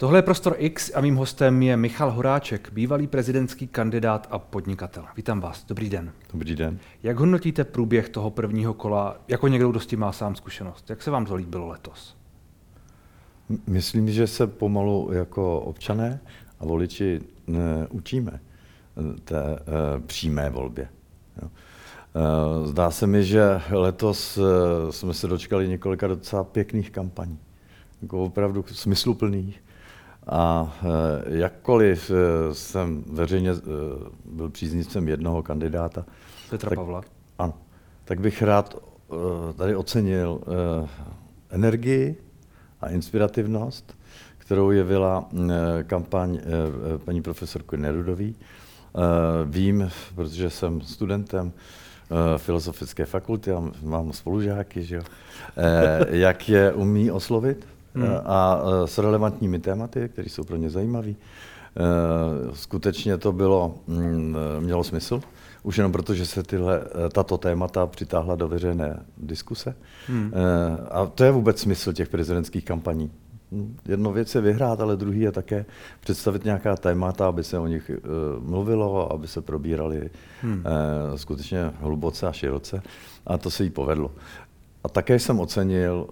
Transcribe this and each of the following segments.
Tohle je Prostor X a mým hostem je Michal Horáček, bývalý prezidentský kandidát a podnikatel. Vítám vás, dobrý den. Dobrý den. Jak hodnotíte průběh toho prvního kola, jako někdo, kdo s tím má sám zkušenost? Jak se vám to líbilo letos? Myslím, že se pomalu jako občané a voliči ne, učíme eh, té e, přímé volbě. E, zdá se mi, že letos e, jsme se dočkali několika docela pěkných kampaní, jako opravdu smysluplných. A e, jakkoliv e, jsem veřejně e, byl příznivcem jednoho kandidáta, Petra tak, Pavla. Ano, tak bych rád tady ocenil energii a inspirativnost, kterou jevila kampaň paní profesorky Nerudový. Vím, protože jsem studentem Filozofické fakulty a mám spolužáky, že jo, jak je umí oslovit hmm. a s relevantními tématy, které jsou pro ně zajímavé. Skutečně to bylo, mm, mělo smysl, už jenom proto, že se tyhle, tato témata přitáhla do veřejné diskuse. Hmm. A to je vůbec smysl těch prezidentských kampaní. Jedno věc je vyhrát, ale druhý je také představit nějaká témata, aby se o nich mluvilo, aby se probírali hmm. skutečně hluboce a široce. A to se jí povedlo. A také jsem ocenil,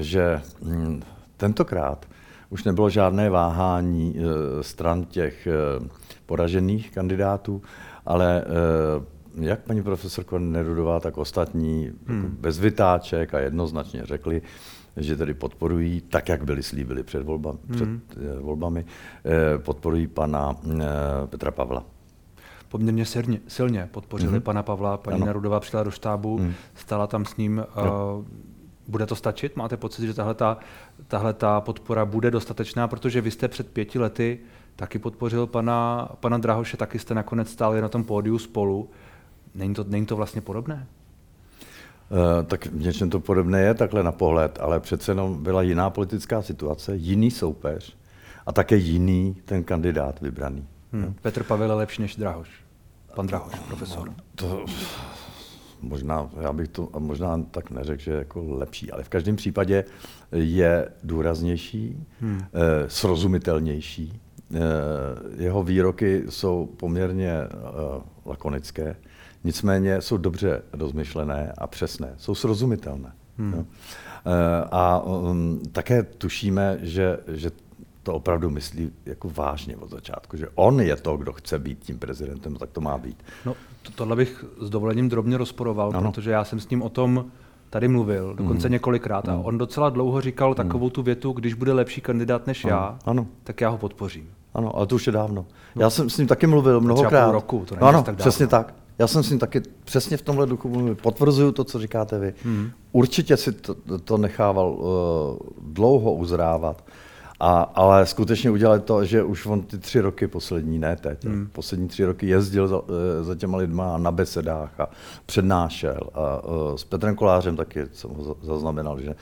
že mm, tentokrát už nebylo žádné váhání stran těch poražených kandidátů, ale jak paní profesorka Nerudová, tak ostatní jako hmm. bez vytáček a jednoznačně řekli, že tedy podporují, tak jak byli slíbili před, volba, hmm. před volbami, podporují pana Petra Pavla. Poměrně silně, silně podpořili hmm. pana Pavla, paní ano. Nerudová přijela do štábu, hmm. stala tam s ním. Jo. Bude to stačit? Máte pocit, že tahle, ta, tahle ta podpora bude dostatečná, protože vy jste před pěti lety taky podpořil pana, pana Drahoše, taky jste nakonec stáli na tom pódiu spolu. Není to, není to vlastně podobné? Uh, tak v něčem to podobné je takhle na pohled, ale přece jenom byla jiná politická situace, jiný soupeř a také jiný ten kandidát vybraný. Hmm. Petr Pavel je lepší než Drahoš. Pan Drahoš, profesor. To, možná, já bych to možná tak neřekl, že jako lepší, ale v každém případě je důraznější, hmm. eh, srozumitelnější. Eh, jeho výroky jsou poměrně eh, lakonické, nicméně jsou dobře rozmyšlené a přesné, jsou srozumitelné. Hmm. Eh, a um, také tušíme, že, že to opravdu myslí jako vážně od začátku, že on je to, kdo chce být tím prezidentem, tak to má být. No, to, tohle bych s dovolením drobně rozporoval, ano. protože já jsem s ním o tom tady mluvil, dokonce mm. několikrát. A on docela dlouho říkal mm. takovou tu větu, když bude lepší kandidát než ano. já, ano. tak já ho podpořím. Ano, ale to už je dávno. No. Já jsem s ním taky mluvil mnohokrát. Třeba půl roku, to ano, tak přesně tak. Já jsem s ním taky přesně v tomhle duchu mluvil. Potvrzuju to, co říkáte vy. Mm. Určitě si to, to nechával uh, dlouho uzrávat. A, ale skutečně udělali to, že už on ty tři roky poslední, ne teď, hmm. poslední tři roky jezdil za, eh, za těma lidma na besedách a přednášel. A, a eh, s Petrem Kolářem taky jsem ho zaznamenal, že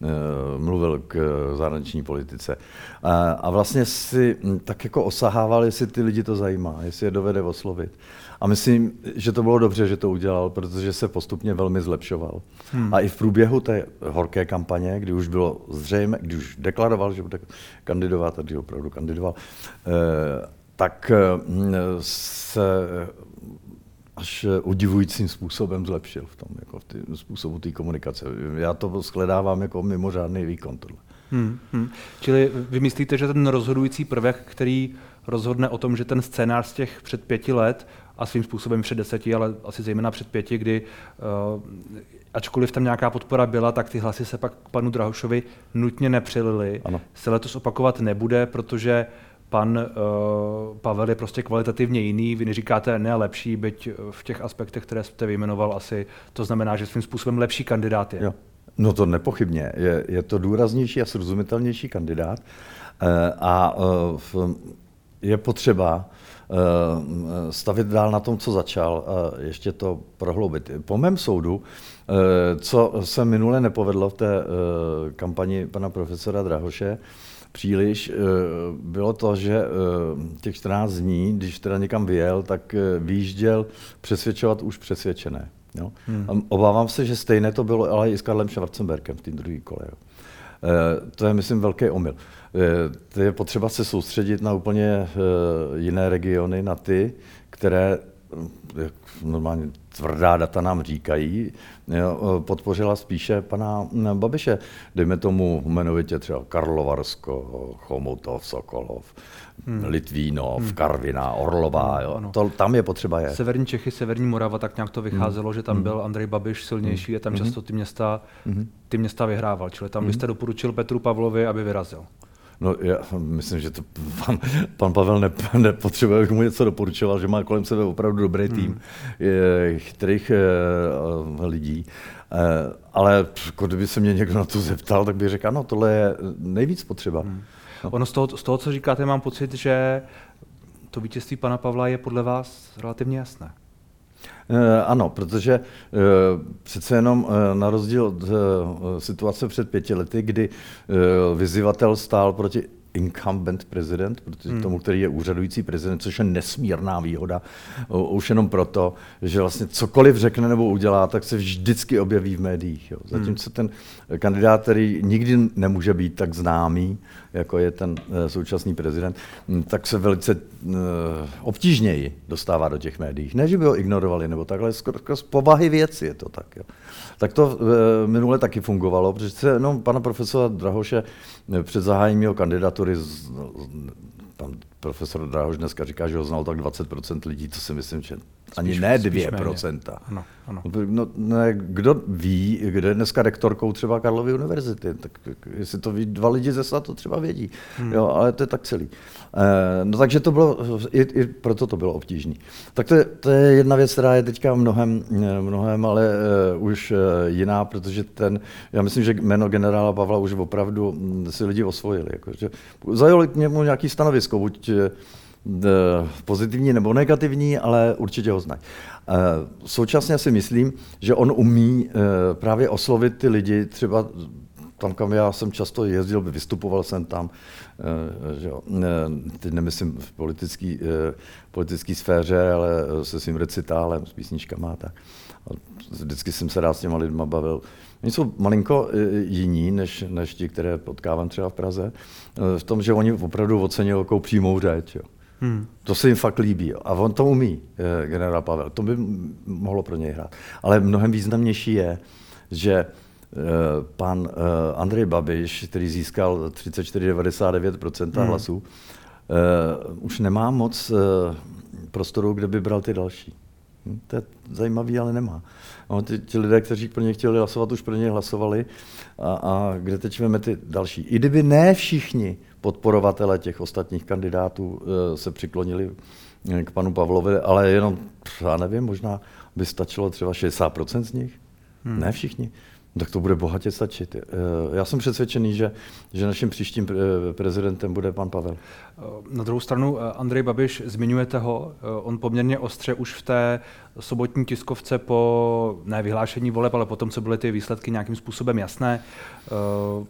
uh, mluvil k zahraniční politice. A, a vlastně si hm, tak jako osahával, jestli ty lidi to zajímá, jestli je dovede oslovit. A myslím, že to bylo dobře, že to udělal, protože se postupně velmi zlepšoval. Hmm. A i v průběhu té horké kampaně, kdy už bylo zřejmé, kdy už deklaroval, že bude kandidovat, a kdy opravdu kandidoval, eh, tak eh, se až udivujícím způsobem zlepšil v tom, jako v tý, způsobu té komunikace. Já to shledávám jako mimořádný výkon tohle. Hmm, hmm. Čili vy myslíte, že ten rozhodující prvek, který rozhodne o tom, že ten scénář z těch před pěti let a svým způsobem před deseti, ale asi zejména před pěti, kdy uh, ačkoliv tam nějaká podpora byla, tak ty hlasy se pak k panu Drahošovi nutně nepřelily. Ano. Se letos opakovat nebude, protože pan uh, Pavel je prostě kvalitativně jiný. Vy neříkáte ne lepší, byť v těch aspektech, které jste vyjmenoval, asi to znamená, že svým způsobem lepší kandidát je. Jo. No to nepochybně. Je, je to důraznější a srozumitelnější kandidát. Uh, a uh, je potřeba Eh, stavit dál na tom, co začal a ještě to prohloubit. Po mém soudu, eh, co se minule nepovedlo v té eh, kampani pana profesora Drahoše, příliš, bylo to, že těch 14 dní, když teda někam vyjel, tak výjížděl přesvědčovat už přesvědčené. Jo? Hmm. Obávám se, že stejné to bylo ale i s Karlem Schwarzenbergem v té druhé kole. Jo? To je, myslím, velký omyl. To je potřeba se soustředit na úplně jiné regiony, na ty, které jak normálně tvrdá data nám říkají, podpořila spíše pana Babiše. Dejme tomu jmenovitě třeba Karlovarsko, Chomutov, Sokolov, hmm. Litvínov, hmm. Karviná, Orlová. Jo. To, tam je potřeba je. Severní Čechy, Severní Morava, tak nějak to vycházelo, hmm. že tam hmm. byl Andrej Babiš silnější hmm. a tam hmm. často ty města, hmm. ty města vyhrával. Čili tam hmm. byste doporučil Petru Pavlovi, aby vyrazil. No já myslím, že to pan, pan Pavel ne, nepotřebuje, abych mu něco doporučoval, že má kolem sebe opravdu dobrý hmm. tým hmm. chytrých uh, lidí. Uh, ale jako kdyby se mě někdo na to zeptal, tak bych řekl, ano, tohle je nejvíc potřeba. Hmm. No. Ono z toho, z toho, co říkáte, mám pocit, že to vítězství pana Pavla je podle vás relativně jasné. Eh, ano, protože eh, přece jenom eh, na rozdíl od situace před pěti lety, kdy vyzývatel stál proti incumbent prezident, protože hmm. tomu, který je úřadující prezident, což je nesmírná výhoda, už jenom proto, že vlastně cokoliv řekne nebo udělá, tak se vždycky objeví v médiích. Jo. Zatímco hmm. ten kandidát, který nikdy nemůže být tak známý, jako je ten eh, současný prezident, hm, tak se velice eh, obtížněji dostává do těch médií. Ne, že by ho ignorovali nebo takhle, skoro z povahy věci je to tak. Jo. Tak to eh, minule taky fungovalo, protože se jenom pana profesora Drahoše před zahájením jeho kandidatury pan profesor Drahoš dneska říká, že ho znal tak 20% lidí, to si myslím, že ani spíš, ne 2%. Ano, ano. No, ne, kdo ví, kde je dneska rektorkou třeba Karlovy univerzity, tak jestli to ví dva lidi ze to třeba vědí, hmm. jo, ale to je tak celý. Eh, no takže to bylo, i, i proto to bylo obtížné. Tak to je, to je jedna věc, která je teďka mnohem, mnohem ale uh, už uh, jiná, protože ten, já myslím, že jméno generála Pavla už opravdu hm, si lidi osvojili. Jako, že zajali k němu nějaký stanovisko, buď pozitivní nebo negativní, ale určitě ho znají. Současně si myslím, že on umí právě oslovit ty lidi, třeba tam, kam já jsem často jezdil, vystupoval jsem tam, že jo, teď nemyslím v politické politický sféře, ale se svým recitálem, s písničkama tak. Vždycky jsem se rád s těma lidma bavil. Oni jsou malinko jiní, než, než ti, které potkávám třeba v Praze, v tom, že oni opravdu oceňují jakou přímou řeč. Jo. Hmm. To se jim fakt líbí. A on to umí, eh, generál Pavel. To by mohlo pro něj hrát. Ale mnohem významnější je, že eh, pan eh, Andrej Babiš, který získal 34,99% hmm. hlasů, už nemá moc prostoru, kde by bral ty další. Hm, to je zajímavý, ale nemá. No, ty, ti lidé, kteří pro ně chtěli hlasovat, už pro ně hlasovali. A, a kde teď veme ty další? I kdyby ne všichni podporovatele těch ostatních kandidátů eh, se přiklonili eh, k panu Pavlovi, ale jenom, já nevím, možná by stačilo třeba 60% z nich. Hmm. Ne všichni. Tak to bude bohatě stačit. Eh, já jsem přesvědčený, že, že naším příštím prezidentem bude pan Pavel. Na druhou stranu Andrej Babiš, zmiňujete ho, on poměrně ostře už v té sobotní tiskovce po ne vyhlášení voleb, ale potom, co byly ty výsledky nějakým způsobem jasné, eh,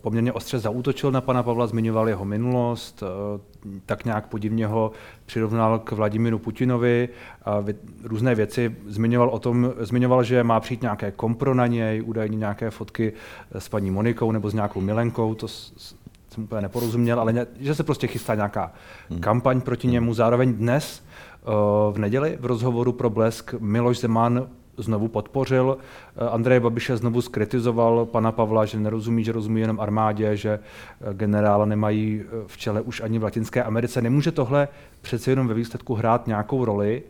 poměrně ostře zaútočil na pana Pavla, zmiňoval jeho minulost, eh, tak nějak podivně ho přirovnal k Vladimíru Putinovi a různé věci. Zmiňoval o tom, zmiňoval, že má přijít nějaké kompro na něj, údajně nějaké fotky s paní Monikou nebo s nějakou Milenkou, to jsem úplně neporozuměl, ale že se prostě chystá nějaká hmm. kampaň proti němu. Zároveň dnes v neděli v rozhovoru pro Blesk Miloš Zeman znovu podpořil. Andrej Babiše znovu skritizoval pana Pavla, že nerozumí, že rozumí jenom armádě, že generála nemají v čele už ani v Latinské Americe. Nemůže tohle přece jenom ve výsledku hrát nějakou roli,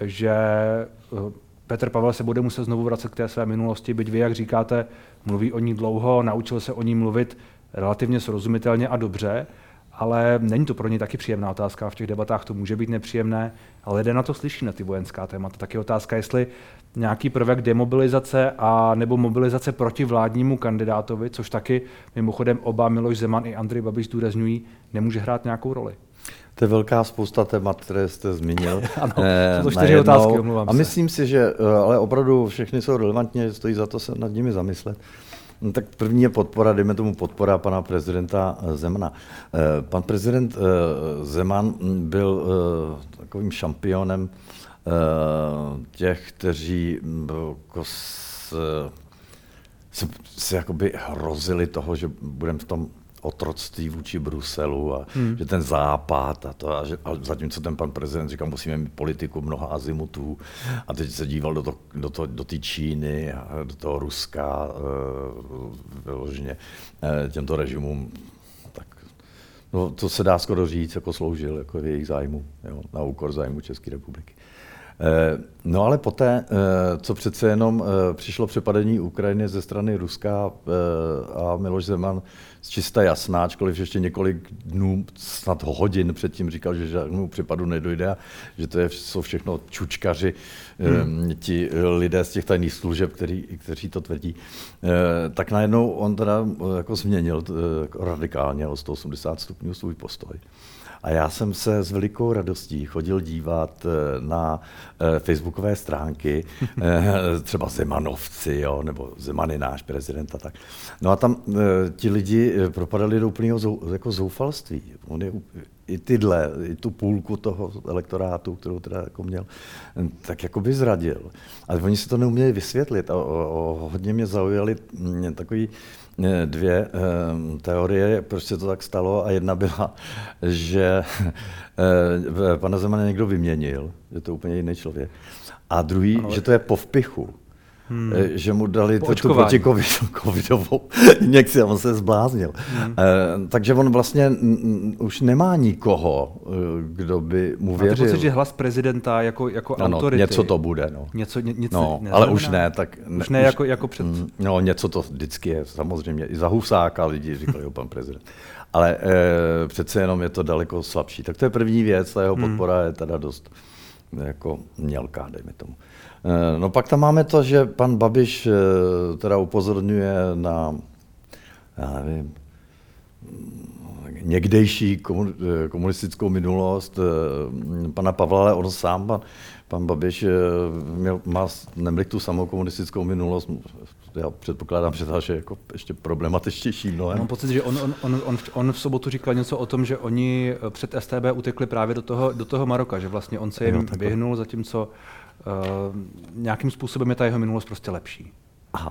že eh, Petr Pavel se bude muset znovu vracet k té své minulosti, byť vy, jak říkáte, mluví o ní dlouho, naučil se o ní mluvit relativně srozumitelně a dobře, ale není to pro ně taky příjemná otázka. V těch debatách to může být nepříjemné, ale lidé na to slyší, na ty vojenská témata. Taky otázka, jestli nějaký prvek demobilizace a nebo mobilizace proti vládnímu kandidátovi, což taky mimochodem oba Miloš Zeman i Andrej Babiš zdůrazňují, nemůže hrát nějakou roli. To je velká spousta témat, které jste zmínil. ano, eh, to čtyři otázky, A myslím si, že eh, ale opravdu všechny jsou relevantně, stojí za to se nad nimi zamyslet. No, tak první je podpora, dejme tomu podpora pana prezidenta eh, Zemana. Eh, pan prezident eh, Zeman byl takovým šampionem těch, kteří jako se, se jakoby hrozili toho, že budeme v tom otroctví vůči Bruselu a hmm. že ten západ a to, a, že, a zatímco ten pan prezident říkal, musíme mít politiku mnoha azimutů a teď se díval do, to, do, to, do té Číny a do toho Ruska e, vyloženě e, těmto režimům, tak no, to se dá skoro říct, jako sloužil jako v jejich zájmu, jo, na úkor zájmu České republiky. Eh, no ale poté, eh, co přece jenom eh, přišlo přepadení Ukrajiny ze strany Ruska a Miloš Zeman z čista jasná, ačkoliv ještě několik dnů, snad hodin předtím říkal, že žádnému přepadu nedojde a že to je, jsou všechno čučkaři, hmm. ti lidé z těch tajných služeb, který, kteří to tvrdí, tak najednou on teda jako změnil radikálně o 180 stupňů svůj postoj. A já jsem se s velikou radostí chodil dívat eh, na eh, facebookové stránky, eh, třeba Zemanovci, jo, nebo Zeman je náš prezident a tak. No a tam ti lidi propadali do úplného zou, jako zoufalství. On je i tyhle, i tu půlku toho elektorátu, kterou teda jako měl, tak jako by zradil. Ale oni si to neuměli vysvětlit a o, o, hodně mě zaujali mm, takový dvě eh, teorie, proč se to tak stalo a jedna byla, že eh, pana Zemana někdo vyměnil, že to je úplně jiný člověk. A druhý, ano, že to je po vpichu. Hmm. Že mu dali tu, tu protikovidovou injekci a on se zbláznil. Hmm. Eh, takže on vlastně už nemá nikoho, kdo by mu věřil. Máte pocit, že hlas prezidenta jako, jako ano, autority... něco to bude. No. Něco, ně, něco no, ale už ne. Tak ne, už ne jako, jako před... Mm, no, něco to vždycky je, samozřejmě. I za Husáka lidi říkali, jo, pan prezident. Ale e, přece jenom je to daleko slabší. Tak to je první věc, ta jeho hmm. podpora hmm. je teda dost jako mělká, dejme tomu. Eh, no pak tam máme to, že pan Babiš eh, teda upozorňuje na, já nevím, někdejší eh, komunistickou minulost pana Pavla, ale on sám, pan, pan Babiš, měl, má nemlik tu samou komunistickou minulost, já předpokládám, že to je jako ještě problematičtější mnohem. Mám pocit, že on, on, on, on, on v sobotu říkal něco o tom, že oni před STB utekli právě do toho, do toho Maroka, že vlastně on se jim no, vyhnul, zatímco nějakým způsobem je ta jeho minulost prostě lepší.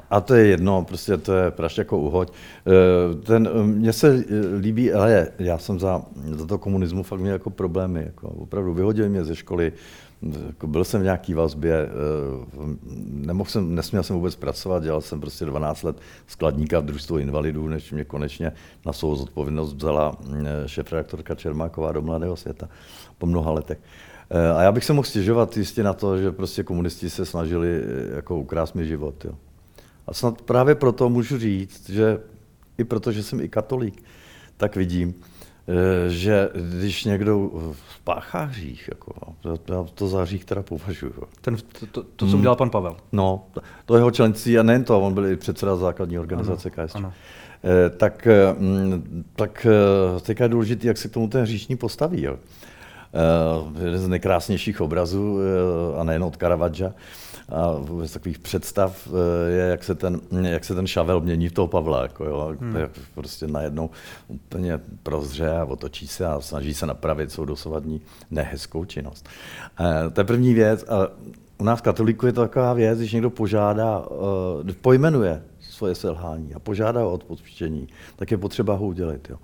A to je jedno, prostě to je prašť jako uhoď. Eh, ten, eh, mně se líbí, ale já jsem za, za to komunismu fakt měl jako problémy. Jako, opravdu vyhodili mě ze školy, jako byl jsem v nějaký vazbě, nemohl jsem, nesměl jsem vůbec pracovat, dělal jsem prostě 12 let skladníka v družstvu invalidů, než mě konečně na svou zodpovědnost vzala šéf-redaktorka Čermáková do Mladého světa po mnoha letech. Eh, a já bych se mohl stěžovat jistě na to, že prostě komunisti se snažili eh, jako ukrást mi život. Jo. A snad právě proto můžu říct, že i proto, že jsem i katolík, tak vidím, eh, že když někdo spáchá hřích, jako, já to za hřích teda považuji. Ten, to, to, to, co udělal pan Pavel. No, to jeho členství, a nejen to, on byl i předseda základní organizace KSČ. Tak, mm, tak teďka je důležité, jak se k tomu ten hříšní postaví. Jo. Eh, jeden z nejkrásnějších obrazů, eh, a nejen od Caravaggia, a vůbec takových představ eh, je, jak se ten, jak se ten šavel mění v toho Pavla. Jako, jo, hmm. jak prostě najednou úplně prozře a otočí se a snaží se napravit svou dosavadní nehezkou činnost. To je první věc. A u nás katolíku je to taková věc, když někdo požádá, pojmenuje svoje selhání a požádá o odpuštění, tak je potřeba ho udělit. Jo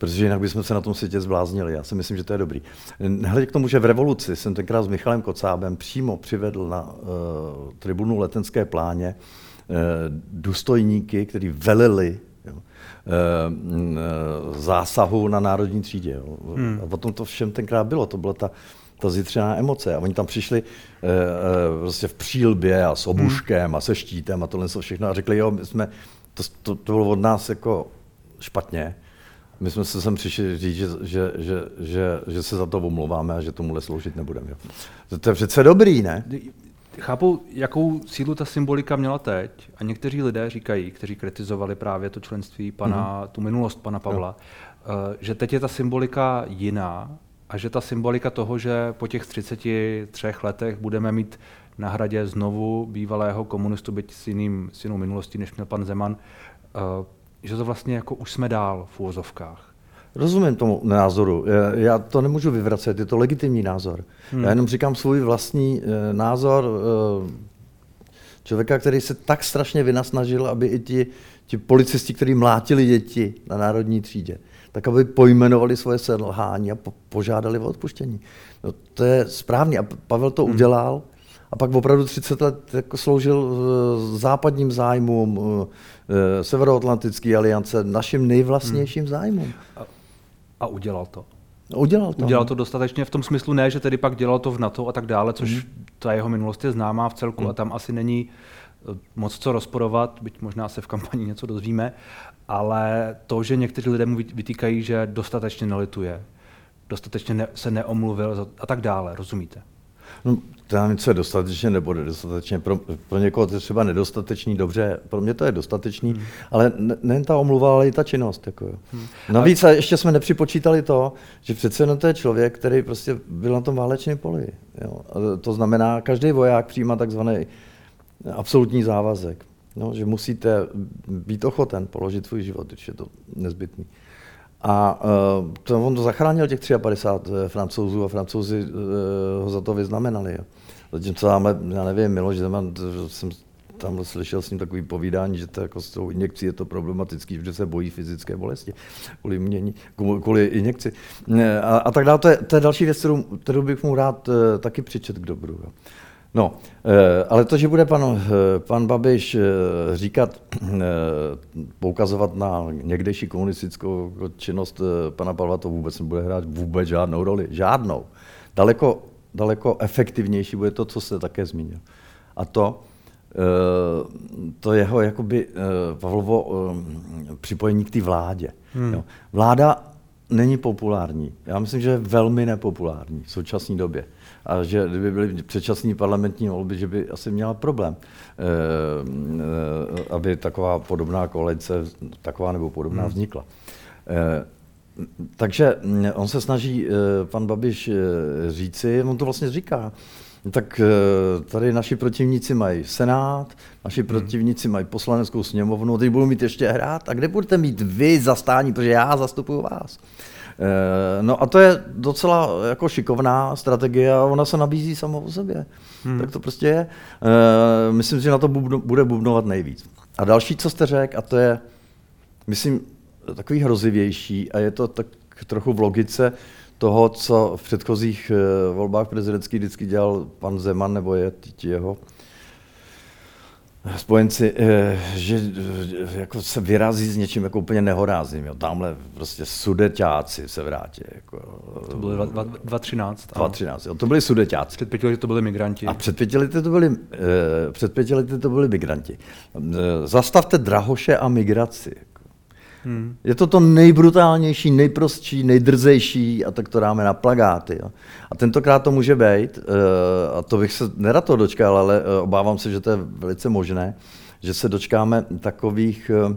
protože jinak bychom se na tom světě zbláznili. Já si myslím, že to je dobrý. Nehledě k tomu, že v revoluci jsem tenkrát s Michalem Kocábem přímo přivedl na uh, tribunu letenské pláně uh, důstojníky, kteří velili jo, uh, zásahu na národní třídě. Jo. Hmm. A o tom to všem tenkrát bylo. To byla ta, ta zítřená emoce. A oni tam přišli uh, prostě v přílbě a s obuškem hmm. a se štítem a tohle všechno a řekli, jo, my jsme, to, to, to bylo od nás jako špatně, my jsme se sem přišli říct, že, že, že, že, že se za to omlouváme a že tomuhle sloužit nebudeme. To, to je přece dobrý, ne? Chápu, jakou sílu ta symbolika měla teď a někteří lidé říkají, kteří kritizovali právě to členství pana, mm-hmm. tu minulost pana Pavla, no. že teď je ta symbolika jiná a že ta symbolika toho, že po těch 33 letech budeme mít na hradě znovu bývalého komunistu, byť s, jiným, s jinou minulostí, než měl pan Zeman, eh, že to vlastně jako už jsme dál v úvozovkách. Rozumím tomu názoru. Já to nemůžu vyvracet, je to legitimní názor. Hmm. Já jenom říkám svůj vlastní eh, názor. Eh, Člověka, který se tak strašně vynasnažil, aby i ti, ti policisti, kteří mlátili děti na národní třídě, tak aby pojmenovali svoje selhání a po, požádali o odpuštění. No, to je správný a Pavel to hmm. udělal a pak opravdu 30 let jako sloužil eh, západním zájmům, eh, Severoatlantické aliance, našim nejvlastnějším hmm. zájmům. A, a udělal to? Udělal to. Udělal no. to dostatečně v tom smyslu ne, že tedy pak dělal to v NATO a tak dále, což mm. ta jeho minulost je známá v celku mm. a tam asi není moc co rozporovat, byť možná se v kampani něco dozvíme, ale to, že někteří lidé mu vytýkají, že dostatečně nelituje, dostatečně ne, se neomluvil a tak dále, rozumíte? No, to něco je dostatečně nebo nedostatečně. Pro, pro někoho to je třeba nedostatečný, dobře, pro mě to je dostatečný, hmm. ale nejen ta omluva, ale i ta činnost. Jako. Hmm. Navíc a ještě jsme nepřipočítali to, že přece jenom to je člověk, který prostě byl na tom válečném poli. Jo. To znamená, každý voják přijímá takzvaný absolutní závazek. No, že musíte být ochoten položit svůj život, když je to nezbytný. A uh, to, on to zachránil těch 53 eh, francouzů a francouzi uh, ho za to vyznamenali. Jo. Zatímco máme, já nevím, Miloš Zeman, jsem tam slyšel s ním takový povídání, že to jako s tou injekcí je to problematický, že se bojí fyzické bolesti kvůli, mění, kvůli injekci. A, a tak dále, to je, to je další věc, kterou, kterou bych mu rád uh, taky přičet k dobru. Jo. No, eh, ale to, že bude pan, eh, pan Babiš eh, říkat, poukazovat na někdejší komunistickou činnost pana Pavla, to vůbec nebude hrát vůbec žádnou roli. Žádnou. Daleko, daleko efektivnější bude to, co jste také zmínil. A to, to jeho jakoby Pavlovo připojení k té vládě. Hmm. Vláda není populární. Já myslím, že je velmi nepopulární v současné době a že kdyby byly předčasné parlamentní volby, že by asi měla problém, eh, aby taková podobná koalice, taková nebo podobná hmm. vznikla. Eh, takže mm, on se snaží, pan Babiš, říci, on to vlastně říká, tak tady naši protivníci mají Senát, naši hmm. protivníci mají poslaneckou sněmovnu, teď budou mít ještě hrát. A kde budete mít vy zastání, protože já zastupuju vás. Eh, no a to je docela jako šikovná strategie a ona se nabízí sama o sobě. Hmm. Tak to prostě je. Eh, myslím, že na to bude bubnovat nejvíc. A další, co jste řekl, a to je, myslím, takový hrozivější a je to tak trochu v logice toho, co v předchozích eh, volbách prezidentských vždycky dělal pan Zeman nebo je jeho spojenci, eh, že jako se vyrazí s něčím jako úplně nehorázím. Jo. Tamhle prostě sudeťáci se vrátí. Jako, to byly 2013. 2013, jo. to byli sudeťáci. Před pěti lety to byli migranti. A před pěti lety to byli, eh, před pěti lety to byli migranti. Zastavte drahoše a migraci. Hmm. Je to to nejbrutálnější, nejprostší, nejdrzejší a tak to dáme na plagáty. Jo. A tentokrát to může být, uh, a to bych se nerad to dočkal, ale uh, obávám se, že to je velice možné, že se dočkáme takových uh,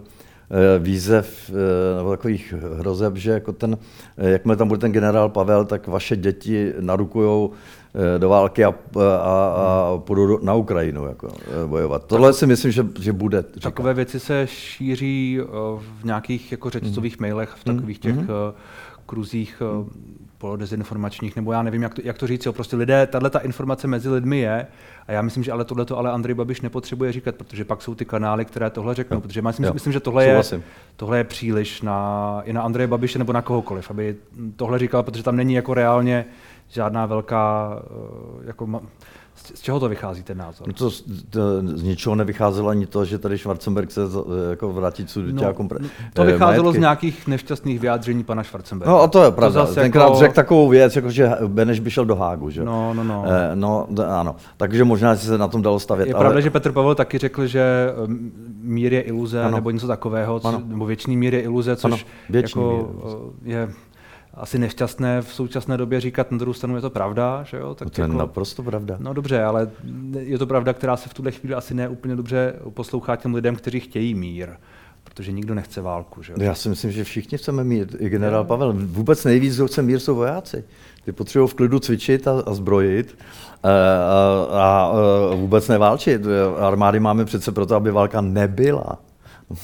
výzev nebo takových hrozeb, že jako ten, jakmile tam bude ten generál Pavel, tak vaše děti narukujou Eh, do války a, a, a půjdu na Ukrajinu jako, eh, bojovat. Tohle si myslím, že, že bude. Říkat. Takové věci se šíří eh, v nějakých jako řečcových mm. mailech, v takových těch mm. Kruzích polodezinformačních, nebo já nevím, jak to, jak to říct. Jo. Prostě lidé, tahle ta informace mezi lidmi je a já myslím, že ale tohle to ale Andrej Babiš nepotřebuje říkat, protože pak jsou ty kanály, které tohle řeknou. Jo. Protože já myslím, jo. myslím že tohle je, tohle je příliš na, i na Andreje Babiše nebo na kohokoliv, aby tohle říkal, protože tam není jako reálně žádná velká, eh, jako, z čeho to vychází ten názor? No to, to, z ničeho nevycházelo ani to, že tady Schwarzenberg se jako vrátit sudiťákům. No, no, to vycházelo majetky. z nějakých nešťastných vyjádření pana Schwarzenberga. No a to je pravda. To Tenkrát jako... řekl takovou věc, jako že Beneš by šel do Hágu. Že? No, no, no. Eh, no, ano. Takže možná se na tom dalo stavět. Je ale... pravda, že Petr Pavel taky řekl, že mír je iluze, ano. nebo něco takového, co, nebo věčný mír je iluze, což ano. jako, mír je asi nešťastné v současné době říkat, na druhou stranu je to pravda, že jo? Tak to je jako, naprosto pravda. No dobře, ale je to pravda, která se v tuhle chvíli asi ne úplně dobře poslouchá těm lidem, kteří chtějí mír protože nikdo nechce válku. Že? Já si myslím, že všichni chceme mír. I generál Pavel. Vůbec nejvíc, kdo chce mír, jsou vojáci. Ty potřebují v klidu cvičit a, a zbrojit a, a, a vůbec neválčit. Armády máme přece proto, aby válka nebyla.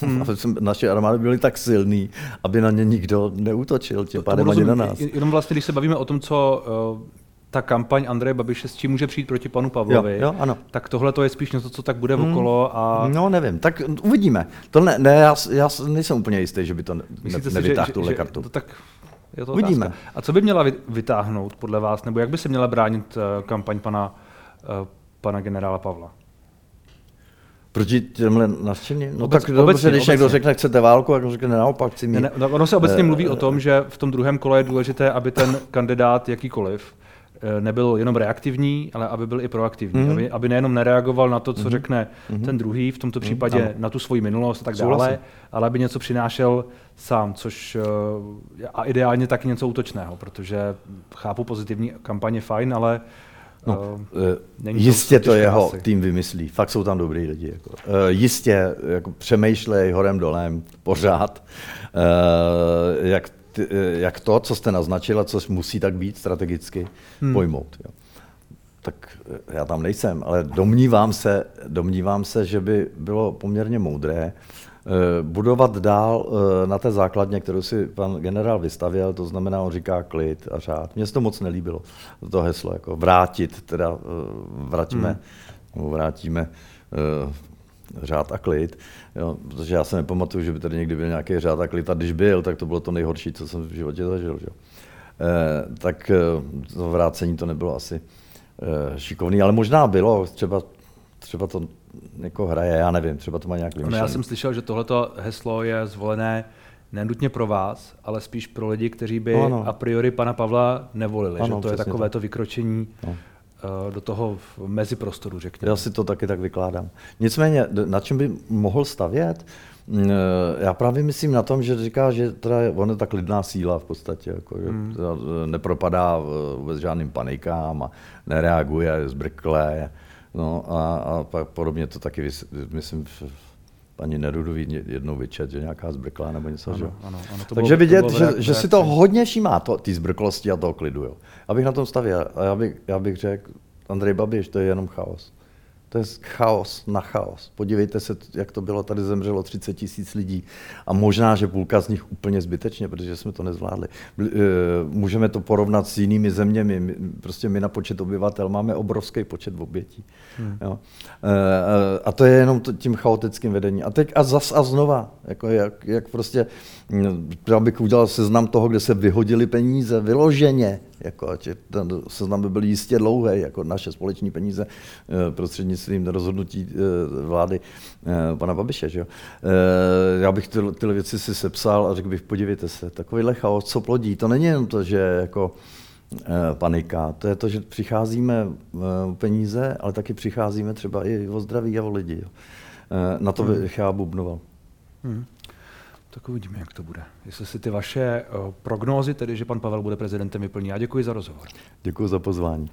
Hmm. Naše armády byly tak silný, aby na ně nikdo neútočil, tím pádem ani na nás. Jenom vlastně, když se bavíme o tom, co uh, ta kampaň Andreje Babiše s čím může přijít proti panu Pavlovi, Jo, jo, ano. tak tohle to je spíš něco, co tak bude hmm. okolo a No nevím, tak uvidíme. To ne, ne já, já nejsem úplně jistý, že by to ne, myslíte si, nevytáhl že, tuhle že, kartu. to tak je to Uvidíme. Otázka. A co by měla vy- vytáhnout podle vás, nebo jak by se měla bránit eh, kampaň pana, eh, pana generála Pavla? Proti těmhle naštěním? No Obec- tak dobře, obecně, když někdo obecně. řekne, chcete válku, jak řekne naopak, chci mít. Ne, ne, no, ono se obecně Eh, mluví o tom, že v tom druhém kole je důležité, aby ten kandidát jakýkoliv eh, nebyl jenom reaktivní, ale aby byl i proaktivní. Mhm. Aby, aby nejenom nereagoval na to, co řekne Mhm. ten druhý, v tomto případě ano. na tu svoji minulost a tak Souhlasím. dále, ale aby něco přinášel sám, což eh, a ideálně taky něco útočného, protože chápu pozitivní kampaně fajn, ale No, není to jistě to jeho krásy. tým vymyslí. Fakt jsou tam dobrý lidi. Jako. Eh, Jistě jako přemýšlej horem dolem pořád, eh, jak, ty, jak to, co jste naznačila, co musí tak být strategicky, Hmm. pojmout. Jo. Tak já tam nejsem, ale domnívám se, domnívám se, že by bylo poměrně moudré eh, budovat dál eh, na té základně, kterou si pan generál vystavěl, to znamená, on říká klid a řád. Mně se to moc nelíbilo, to heslo, jako vrátit, teda eh, vrátíme, hmm. vrátíme eh, řád a klid, jo, protože já se nepamatuju, že by tady někdy byl nějaký řád a klid a když byl, tak to bylo to nejhorší, co jsem v životě zažil. Že? Eh, tak eh, to vrácení to nebylo asi eh, šikovný, ale možná bylo, třeba, třeba to jako hraje, já nevím, třeba to má nějak No, vymyšlený. já jsem slyšel, že tohleto heslo je zvolené nenutně pro vás, ale spíš pro lidi, kteří by No, ano. a priori pana Pavla nevolili. Ano, že to je takové tak. to vykročení No. eh, do toho meziprostoru, řekněme. Já si to taky tak vykládám. Nicméně, na čem by mohl stavět? Mm, eh, Já právě myslím na tom, že říká, že teda je, on je ta klidná síla v podstatě, jako, že Hmm. eh, nepropadá vůbec žádným panikám a nereaguje, je zbrklé. No a, a pak podobně to taky, vys- myslím, paní Nerudový jednou vyčet, že nějaká zbrklá nebo něco. že? jo. Ano, ano, ano, to Takže bylo- to vidět, bylo v že, že si to hodně všímá, to, ty zbrklosti a toho klidu. Jo. Abych na tom stavěl. A já bych, já bych řekl, Andrej Babiš, to je jenom chaos. To je chaos na chaos. Podívejte se, jak to bylo, tady zemřelo 30 tisíc lidí a možná, že půlka z nich úplně zbytečně, protože jsme to nezvládli. Eh, Můžeme to porovnat s jinými zeměmi. My- Prostě my na počet obyvatel máme obrovský počet obětí. Hmm. Jo. Eh, A to je jenom to- tím chaotickým vedením. A teď a zas a znova, jako jak, jak prostě, mm, já bych udělal seznam toho, kde se vyhodili peníze, vyloženě, jako, ať je- ten seznam by byl jistě dlouhý, jako naše společní peníze eh, prostřednictvím rozhodnutí eh, vlády eh, pana Babiše. Že jo? Já bych tyhle, tyhle věci si sepsal a řekl bych, podívejte se, takovýhle chaos, co plodí, to není jenom to, že jako panika. To je to, že přicházíme o peníze, ale taky přicházíme třeba i o zdraví a o lidi. Jo. Na to bych já bubnoval. Hmm. Tak uvidíme, jak to bude. Jestli si ty vaše eh, prognózy, tedy že pan Pavel bude prezidentem, vyplní. Já děkuji za rozhovor. Děkuji za pozvání.